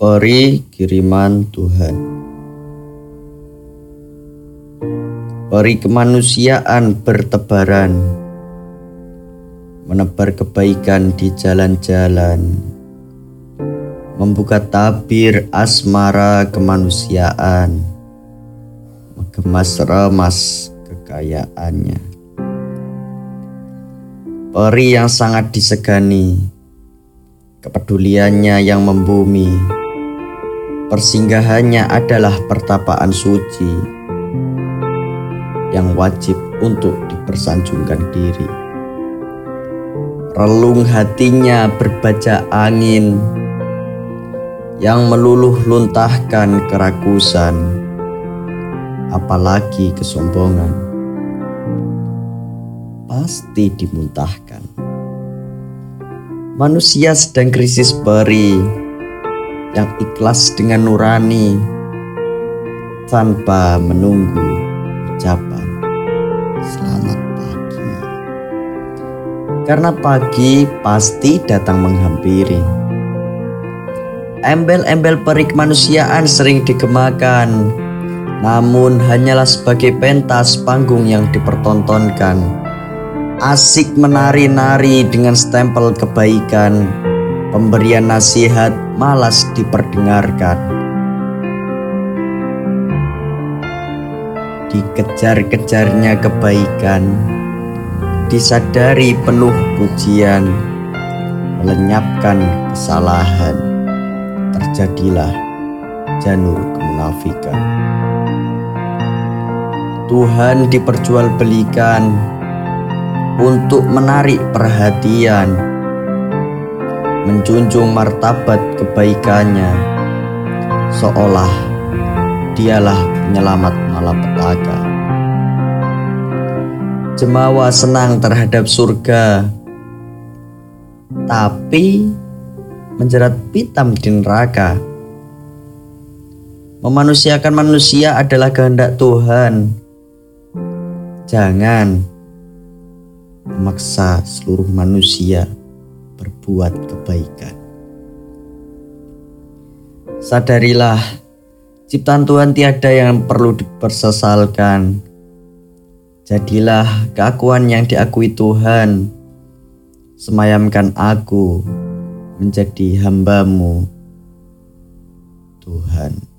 Peri kiriman Tuhan. Peri kemanusiaan bertebaran, menebar kebaikan di jalan-jalan, membuka tabir asmara kemanusiaan, mengemas remas kekayaannya. Peri yang sangat disegani, kepeduliannya yang membumi, Persinggahannya adalah pertapaan suci yang wajib untuk dipersanjungkan diri. Relung hatinya berbaca angin yang meluluh luntahkan kerakusan, apalagi kesombongan. Pasti dimuntahkan. Manusia sedang krisis peri yang ikhlas dengan nurani tanpa menunggu ucapan selamat pagi. Karena pagi pasti datang menghampiri. Embel-embel perik manusiaan sering digemakan, namun hanyalah sebagai pentas panggung yang dipertontonkan. Asik menari-nari dengan stempel kebaikan, pemberian nasihat malas diperdengarkan. Dikejar-kejarnya kebaikan, disadari penuh pujian, melenyapkan kesalahan, terjadilah janur kemunafikan. Tuhan diperjualbelikan untuk menarik perhatian menjunjung martabat kebaikannya, seolah dialah penyelamat malapetaka. Jemawa senang terhadap surga, tapi menjerat pitam di neraka. Memanusiakan manusia adalah kehendak Tuhan. Jangan memaksa seluruh manusia berbuat kebaikan. Sadarilah, ciptaan Tuhan tiada yang perlu dipersesalkan. Jadilah keakuan yang diakui Tuhan. Semayamkan aku menjadi hambamu, Tuhan.